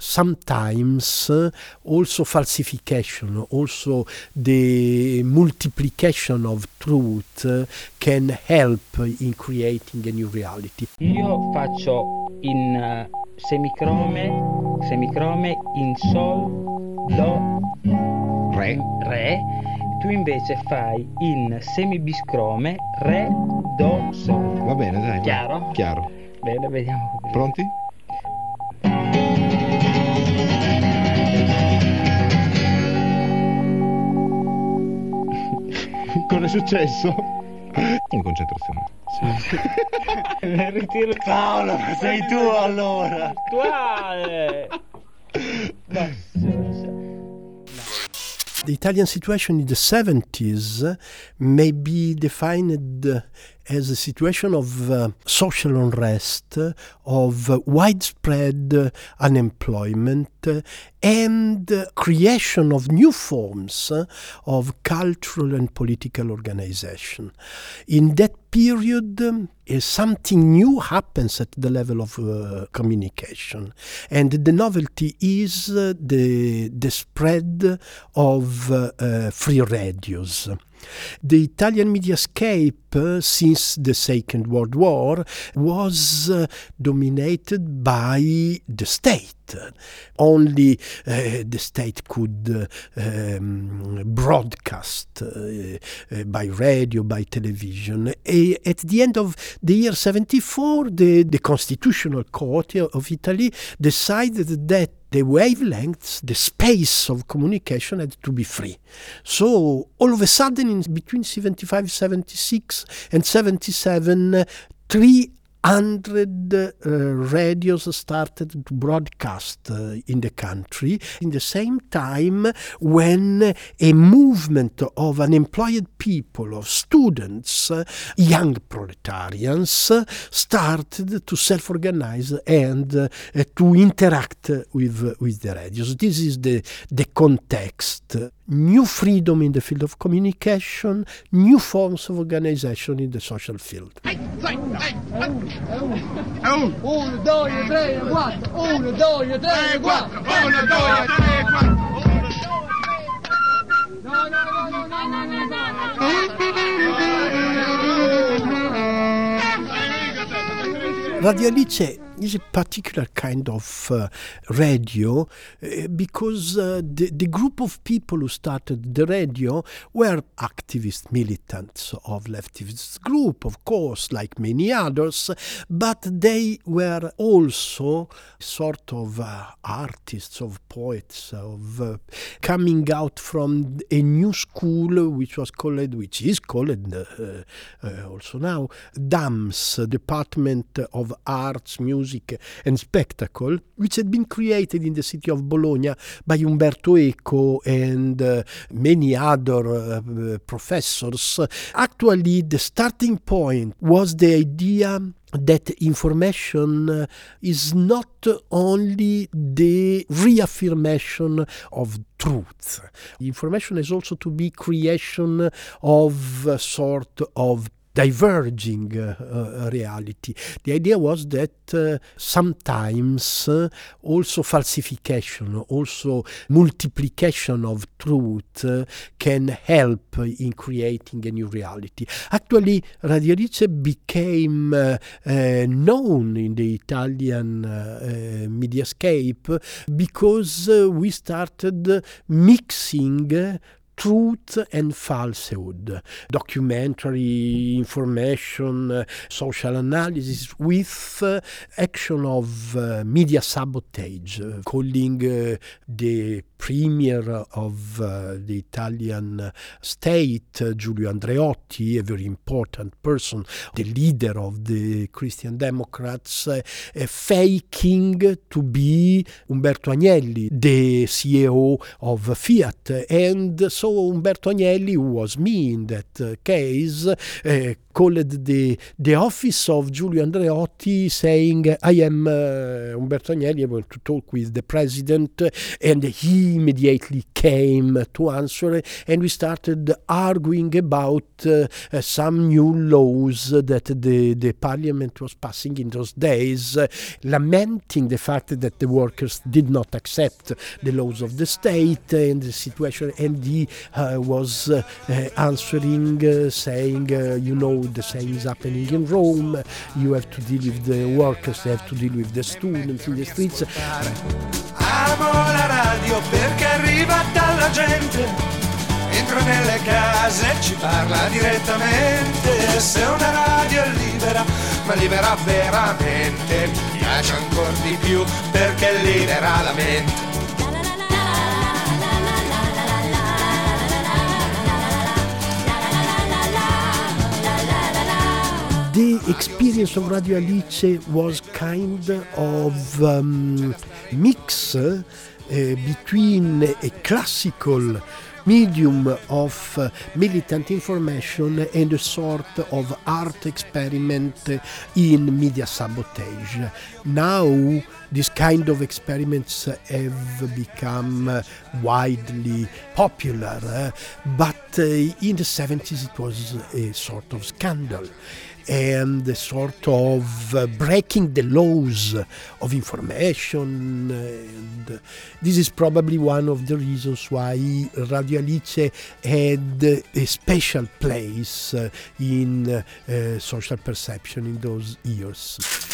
sometimes also falsification, also the multiplication of truth can help in creating a new reality. Io faccio in uh, semicrome, semicrome in sol, do, Re. re, tu invece fai in semibiscrome, re, do, sol. Va bene, dai. Chiaro? Chiaro. Bene, vediamo. Pronti? Cosa è successo? In concentrazione. Ritiro Paolo, ma sei tu allora! attuale. The Italian situation in the 70s may be defined as a situation of uh, social unrest, of widespread uh, unemployment, uh, and uh, creation of new forms of cultural and political organization. In that period, um, something new happens at the level of uh, communication, and the novelty is uh, the the spread of uh, free radios. The Italian mediascape since the Second World War was uh, dominated by the state. Only uh, the state could uh, um, broadcast uh, uh, by radio, by television. At the end of the year 74, the, the Constitutional Court of Italy decided that the wavelengths, the space of communication had to be free. So all of a sudden, in between 75, 76 and 77, uh, 300 uh, radios started to broadcast uh, in the country in the same time when a movement of unemployed people, of students, uh, young proletarians, uh, started to self-organize and uh, uh, to interact with, with the radios. This is the, the context. New freedom in the field of communication, new forms of organization in the social field. Radio Alice is a particular kind of uh, radio uh, because uh, the, the group of people who started the radio were activist militants of leftist group, of course, like many others, but they were also sort of uh, artists, of poets, of uh, coming out from a new school which was called, which is called uh, also now, DAMS, Department of Arts, Music and Spectacle, which had been created in the city of Bologna by Umberto Eco and uh, many other uh, professors. Actually, the starting point was the idea that information uh, is not only the reaffirmation of truth. Information is also to be creation of a sort of diverging uh, uh, reality. The idea was that uh, sometimes also falsification, also multiplication of truth can help in creating a new reality. Actually, Radio Alice became uh, uh, known in the Italian uh, mediascape because we started mixing truth and falsehood, documentary information, uh, social analysis with uh, action of uh, media sabotage, uh, calling uh, the premier of uh, the Italian state, Giulio Andreotti, a very important person, the leader of the Christian Democrats, faking to be Umberto Agnelli, the CEO of Fiat. And so Umberto Agnelli, who was me in that uh, case, uh, called the, the office of Giulio Andreotti saying, I am uh, Umberto Agnelli, I want to talk with the president. And he immediately came to answer, and we started arguing about some new laws that the, the parliament was passing in those days, lamenting the fact that the workers did not accept the laws of the state and the situation. And he uh, was uh, answering, saying, you know, the same is happening in Rome. You have to deal with the workers, they have to deal with the students in the streets. Amo la radio perché arriva dalla gente, entra nelle case e ci parla direttamente. Se una radio è libera, ma libera veramente, mi piace ancora di più perché libera la mente. Experience of Radio Alice was kind of um, mix uh, between a classical medium of uh, militant information and a sort of art experiment in media sabotage. Now, these kind of experiments have become widely popular, uh, but uh, in the 70s it was a sort of scandal and sort of uh, breaking the laws of information. And this is probably one of the reasons why Radio Alice had a special place uh, in uh, social perception in those years.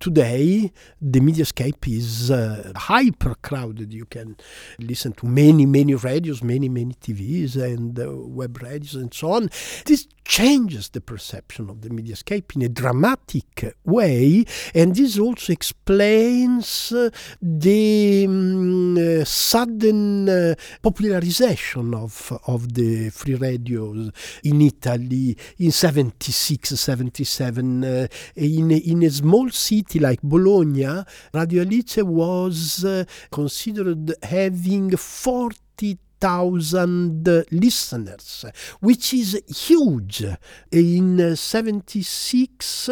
Today, the mediascape is uh, hyper crowded. You can listen to many, many radios, many, many TVs and uh, web radios and so on. This changes the perception of the mediascape in a dramatic way, and this also explains uh, the um, sudden uh, popularization of, of the free radios in Italy in 76, 77. Uh, in, in a small city like Bologna, Radio Alice was uh, considered having 40 thousand listeners, which is huge. In 76,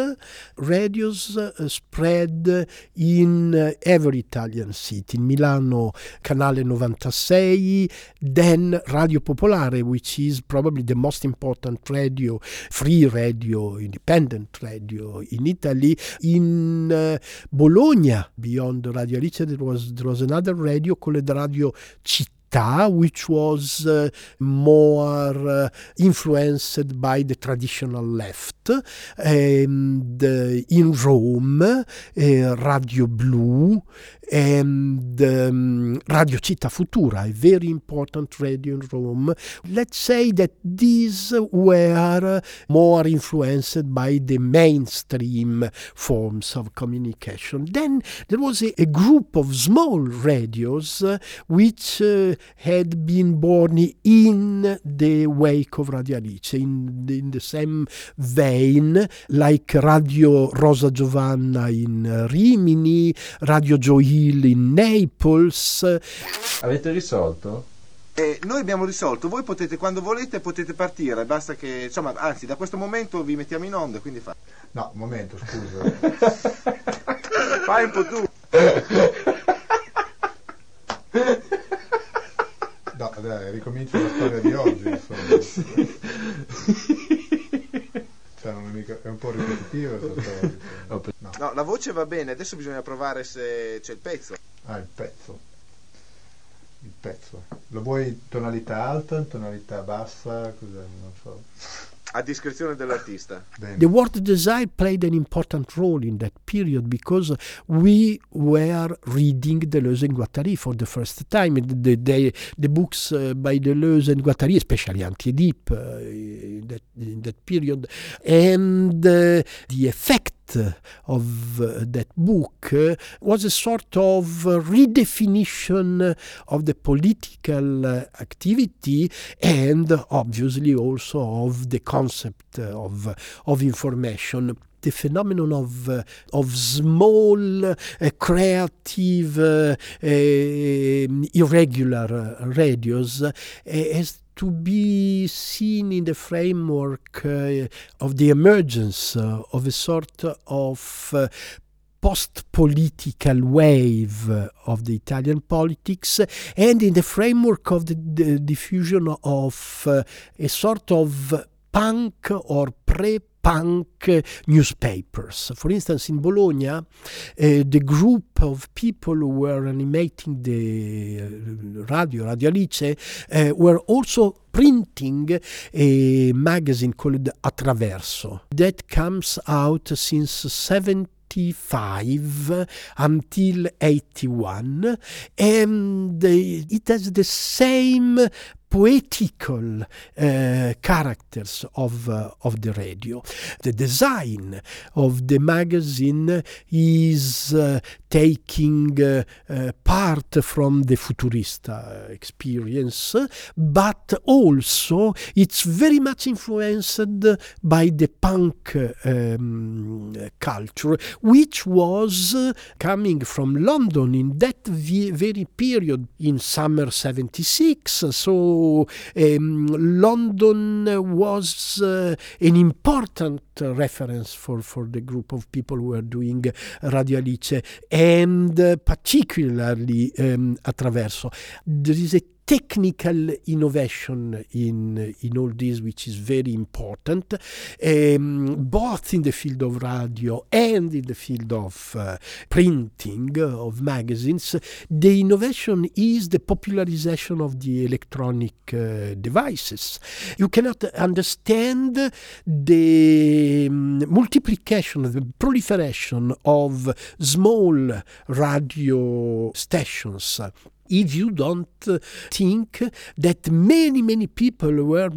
radios spread in every Italian city. In Milano, Canale 96, then Radio Popolare, which is probably the most important radio, free radio, independent radio in Italy. In uh, Bologna, beyond Radio Alice, there was, there was another radio called Radio Città which was uh, more uh, influenced by the traditional left. And uh, in Rome, uh, Radio Blu and um, Radio Città Futura, a very important radio in Rome. Let's say that these were more influenced by the mainstream forms of communication. Then there was a, a group of small radios uh, which uh, had been born in the wake of Radio Alice, in, in the same vein, like Radio Rosa Giovanna in Rimini, Radio Gioia Hill in Naples. Avete risolto? Eh, noi abbiamo risolto, voi potete quando volete potete partire, basta che insomma, anzi da questo momento vi mettiamo in onda, quindi fa. No, un momento, scusa. Fai un po' tu. No, dai, ricomincio la storia di oggi, insomma. Cioè, non è, mica, è un po' storia. No. no, la voce va bene, adesso bisogna provare se c'è il pezzo. Ah, il pezzo. Il pezzo. Lo vuoi tonalità alta, tonalità bassa? Cos'è? Non so. A discrezione dell'artista. The word desire played an important role in that period because we were reading Deleuze and Guattari for the first time. The, the, the books uh, by Deleuze and Guattari, especially Anti-Oedipe uh, in, that, in that period, and uh, the effect of uh, that book uh, was a sort of uh, redefinition of the political activity and obviously also of the concept of, of information. The phenomenon of uh, of small, uh, creative, uh, uh, irregular radios has to be seen in the framework uh, of the emergence uh, of a sort of uh, post-political wave of the Italian politics and in the framework of the, the diffusion of uh, a sort of punk or pre punk newspapers. For instance, in Bologna, uh, the group of people who were animating the uh, radio, Radio Alice, uh, were also printing a magazine called Attraverso that comes out since 70 85 until 81 and it has the same poetical uh, characters of, uh, of the radio. The design of the magazine is uh, taking part from the futurista experience, but also it's very much influenced by the punk um, culture, which was coming from London in that very period in summer 76. So um, London was uh, an important reference for, for the group of people who were doing Radio Alice and particularly um, Attraverso. There is a technical innovation in in all this, which is very important, um, both in the field of radio and in the field of uh, printing uh, of magazines. The innovation is the popularization of the electronic uh, devices. You cannot understand the um, multiplication, the proliferation of small radio stations if you don't think that many, many people were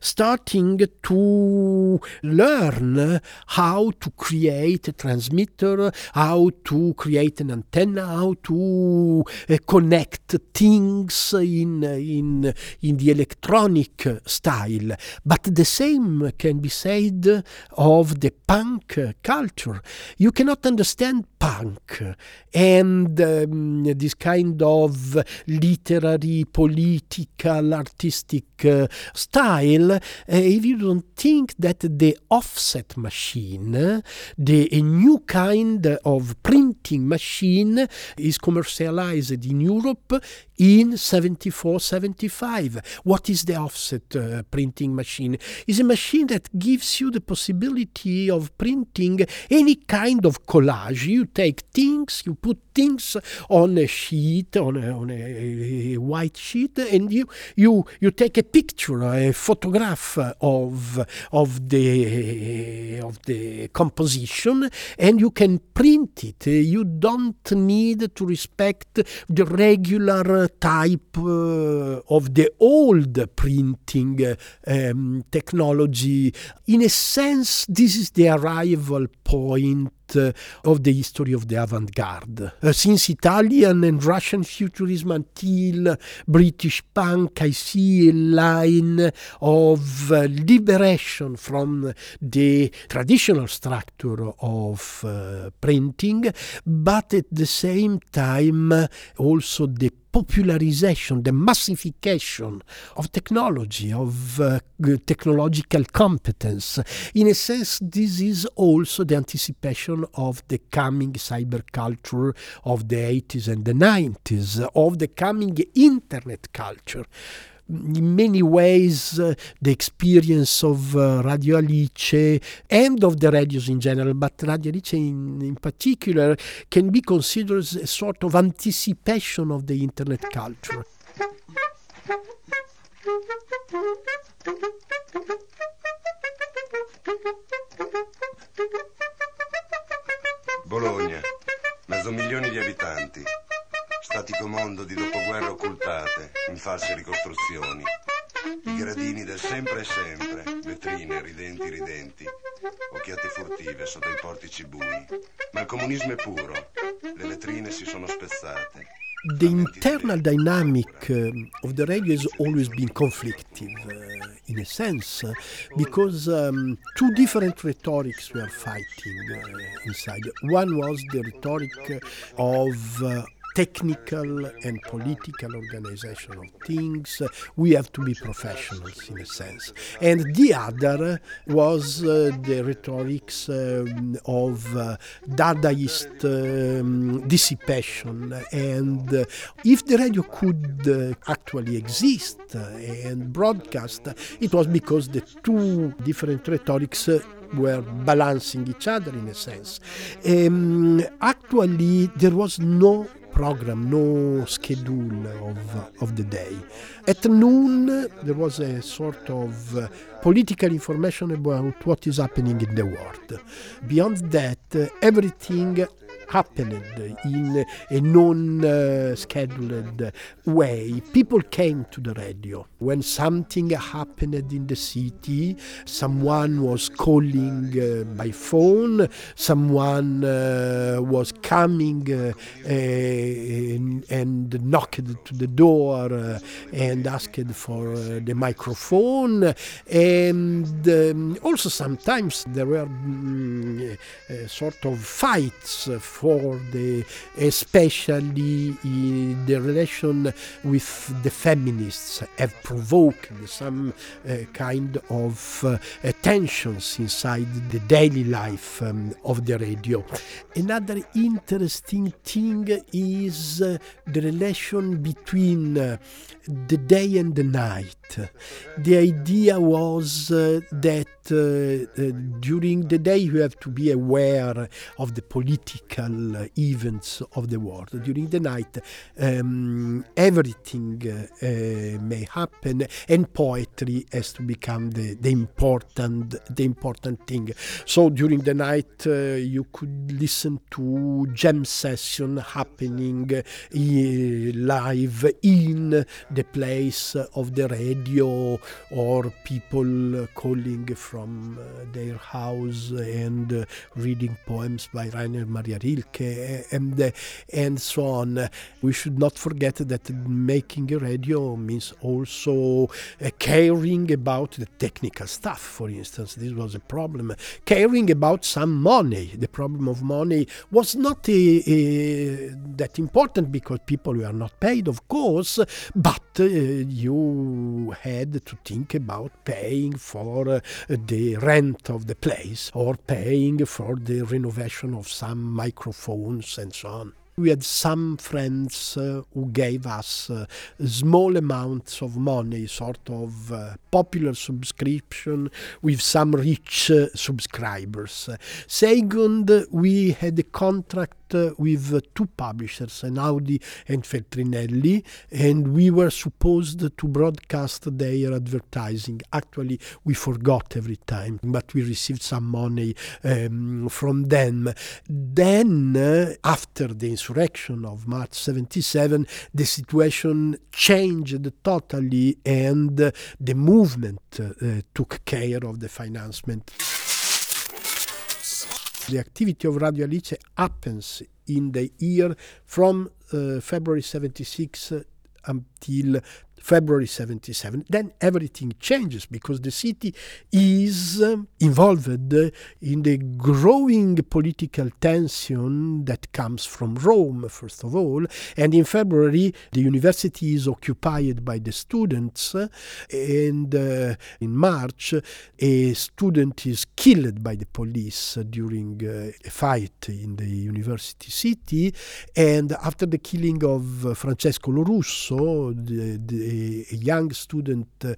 starting to learn how to create a transmitter, how to create an antenna, how to uh, connect things in, in, in the electronic style. But the same can be said of the punk culture. You cannot understand punk and um, this kind of literary, political, artistic uh, style, uh, if you don't think that the offset machine, the a new kind of printing machine, is commercialized in Europe in 74 75. What is the offset uh, printing machine? Is a machine that gives you the possibility of printing any kind of collage. You take things, you put things on a sheet, on a, on a, a white sheet, and you, you, you take a picture, a photograph of, of, the, of the composition, and you can print it. You don't need to respect the regular type uh, of the old printing um, technology. In a sense, this is the arrival point of the history of the avant-garde. Uh, since Italian and Russian futurism until British punk, I see a line of uh, liberation from the traditional structure of uh, printing, but at the same time also the popularization, the massification of technology, of uh, technological competence. In a sense, this is also the anticipation of the coming cyber culture of the 80s and the 90s, of the coming internet culture in many ways uh, the experience of uh, Radio Alice and of the radios in general, but Radio Alice in, in particular can be considered as a sort of anticipation of the internet culture. Bologna, mezzo milione di abitanti, statico mondo di dopoguerra occultate in false ricostruzioni, i gradini del sempre e sempre, vetrine, ridenti, ridenti, occhiate furtive sotto i portici bui. Ma il comunismo è puro, le vetrine si sono spezzate. The internal dynamic uh, of the radio has always been conflictive. Uh, in a sense, because um, two different rhetorics were fighting uh, inside. One was the rhetoric of uh, technical and political organization of things. We have to be professionals in a sense. And the other was uh, the rhetorics um, of uh, Dadaist um, dissipation. And uh, if the radio could uh, actually exist and broadcast, it was because the two different rhetorics were balancing each other in a sense. Um, actually, there was no program, no schedule of, of the day. At noon, there was a sort of uh, political information about what is happening in the world. Beyond that, uh, everything happened in a non uh, scheduled way. People came to the radio. When something happened in the city, someone was calling uh, by phone, someone uh, was coming uh, and, and, knocked to the door uh, and asked for uh, the microphone. And um, also sometimes there were um, sort of fights for the especially the relation with the feminists have provoked some uh, kind of uh, tensions inside the daily life um, of the radio. Another interesting thing is uh, the relation between the day and the night. The idea was that during the day you have to be aware of the political events of the world. During the night, um, everything uh, may happen, and poetry has to become the, the important the important thing. So during the night, uh, you could listen to jam session happening uh, live in the place of the radio, or people calling from uh, their house and reading poems by Rainer Maria Rilke and, and so on. We should not forget that making a radio means also uh, caring about the technical stuff, for instance. This was a problem. Caring about some money. The problem of money was not uh, uh, that important because people were not paid, of course, but uh, you had to think about paying for uh, the rent of the place or paying for the renovation of some microphones and so on. We had some friends uh, who gave us uh, small amounts of money, sort of uh, popular subscription with some rich uh, subscribers. Second, we had a contract with two publishers, Einaudi and Feltrinelli, and we were supposed to broadcast their advertising. Actually, we forgot every time, but we received some money um, from them. Then, after the insurrection of March 77, the situation changed totally and the movement uh, took care of the financement. The activity of Radio Alice happens in the year from uh, February 76 until February 77. Then everything changes because the city is um, involved in the growing political tension that comes from Rome, first of all. And in February, the university is occupied by the students. And uh, in March, a student is killed by the police during uh, a fight in the university city. And after the killing of Francesco Lorusso, the, the a, young student uh,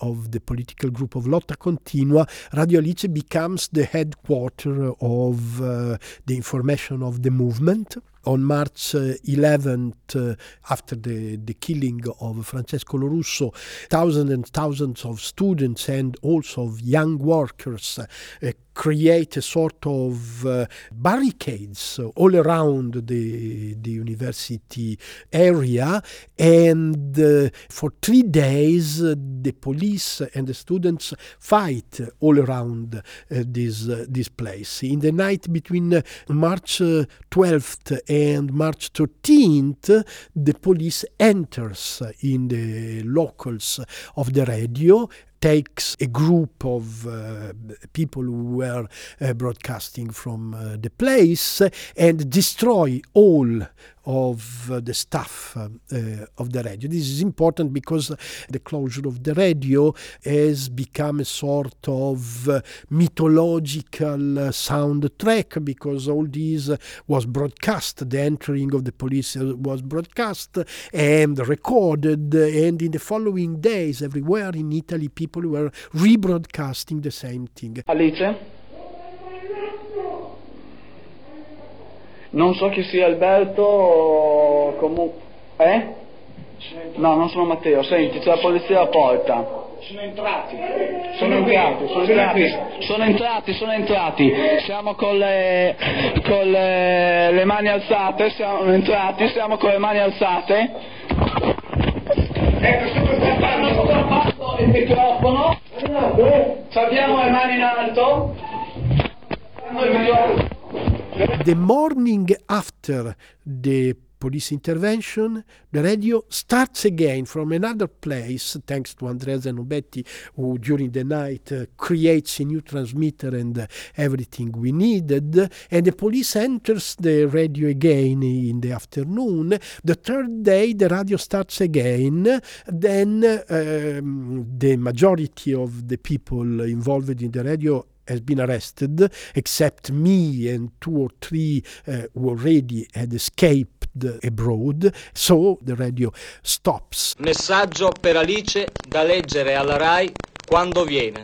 of the political group of Lotta Continua, Radio Alice becomes the headquarter of uh, the information of the movement on March 11th, uh, after the, the killing of Francesco Lorusso, thousands and thousands of students and also of young workers uh, create a sort of uh, barricades all around the, the university area. And uh, for three days, uh, the police and the students fight all around this, this place. In the night between March 12th and March 13th, the police enters in the locals of the radio takes a group of uh, people who were uh, broadcasting from uh, the place and destroy all of uh, the staff uh, of the radio. This is important because the closure of the radio has become a sort of uh, mythological soundtrack because all this was broadcast. The entering of the police was broadcast and recorded, and in the following days, everywhere in Italy, people were rebroadcasting the same thing. Alice? Non so chi sia Alberto, comunque... Eh? No, non sono Matteo, senti, c'è la polizia alla porta. Sono entrati. Sono entrati, sono entrati, sono entrati, sono entrati. Siamo con le, con le, le mani alzate, siamo entrati, siamo con le mani alzate. Ecco, sto Hanno strappato il microfono. Abbiamo le mani in alto. Il microfono. The morning after the police intervention, the radio starts again from another place, thanks to Andrea Zanobetti, who during the night uh, creates a new transmitter and uh, everything we needed. And the police enters the radio again in the afternoon. The third day, the radio starts again. Then um, the majority of the people involved in the radio has been arrested, except me and two or three uh, who already had escaped abroad. So the radio stops. Messaggio per Alice da leggere alla RAI quando viene.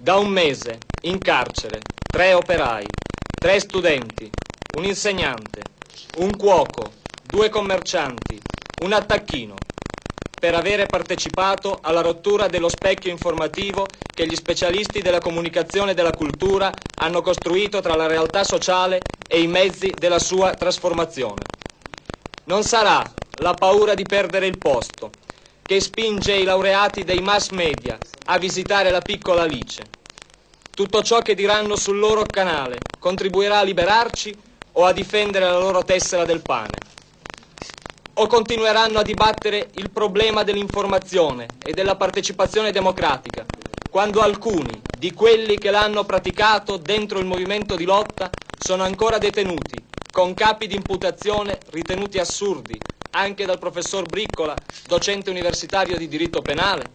Da un mese, in carcere, tre operai, tre studenti, un insegnante, un cuoco, due commercianti, un attacchino per avere partecipato alla rottura dello specchio informativo che gli specialisti della comunicazione e della cultura hanno costruito tra la realtà sociale e i mezzi della sua trasformazione. Non sarà la paura di perdere il posto che spinge i laureati dei mass media a visitare la piccola Alice. Tutto ciò che diranno sul loro canale contribuirà a liberarci o a difendere la loro tessera del pane o continueranno a dibattere il problema dell'informazione e della partecipazione democratica, quando alcuni di quelli che l'hanno praticato dentro il movimento di lotta sono ancora detenuti, con capi di imputazione ritenuti assurdi, anche dal professor Briccola, docente universitario di diritto penale?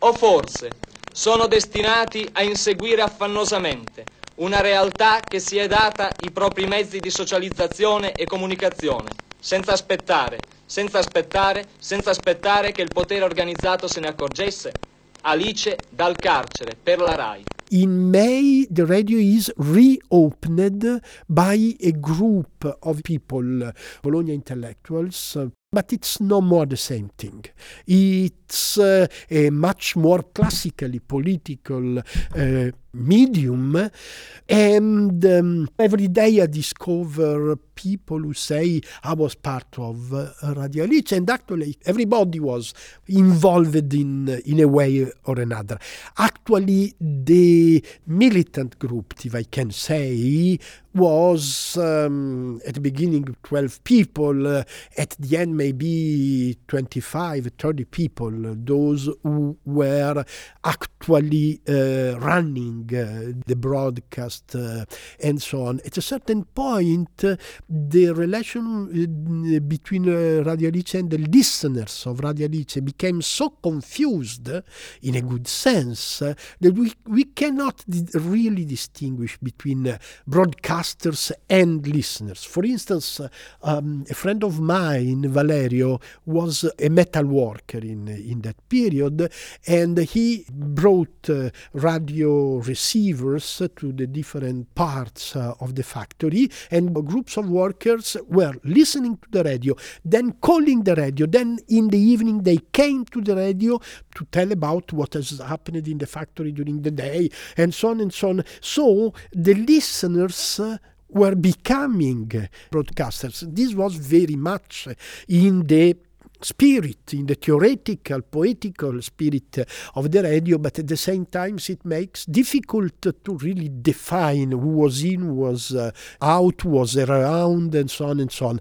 O forse sono destinati a inseguire affannosamente una realtà che si è data i propri mezzi di socializzazione e comunicazione, senza aspettare, senza aspettare, senza aspettare che il potere organizzato se ne accorgesse. Alice dal carcere per la RAI. In May, the radio is reopened by a group of people, Bologna intellectuals, but it's no more the same thing. It's uh, a much more classically political uh, medium, and um, every day I discover people who say I was part of uh, Radio and actually everybody was involved in in a way or another. Actually, the militant group, if I can say, was um, at the beginning 12 people, uh, at the end maybe 25, 30 people, those who were actually uh, running the broadcast uh, and so on. At a certain point, uh, the relation uh, between Radio Alice and the listeners of Radio Alice became so confused, in a good sense, that we, we cannot really distinguish between broadcasters and listeners. For instance, um, a friend of mine, Valerio, was a metal worker in, in that period, and he brought uh, radio receivers to the different parts uh, of the factory, and groups of workers were listening to the radio, then calling the radio. Then in the evening, they came to the radio to tell about what has happened in the factory during the day, and so on and so on. So the listeners uh, were becoming broadcasters. This was very much in the spirit, in the theoretical, poetical spirit of the radio, but at the same time it makes difficult to really define who was in, was uh, out, was around, and so on and so on.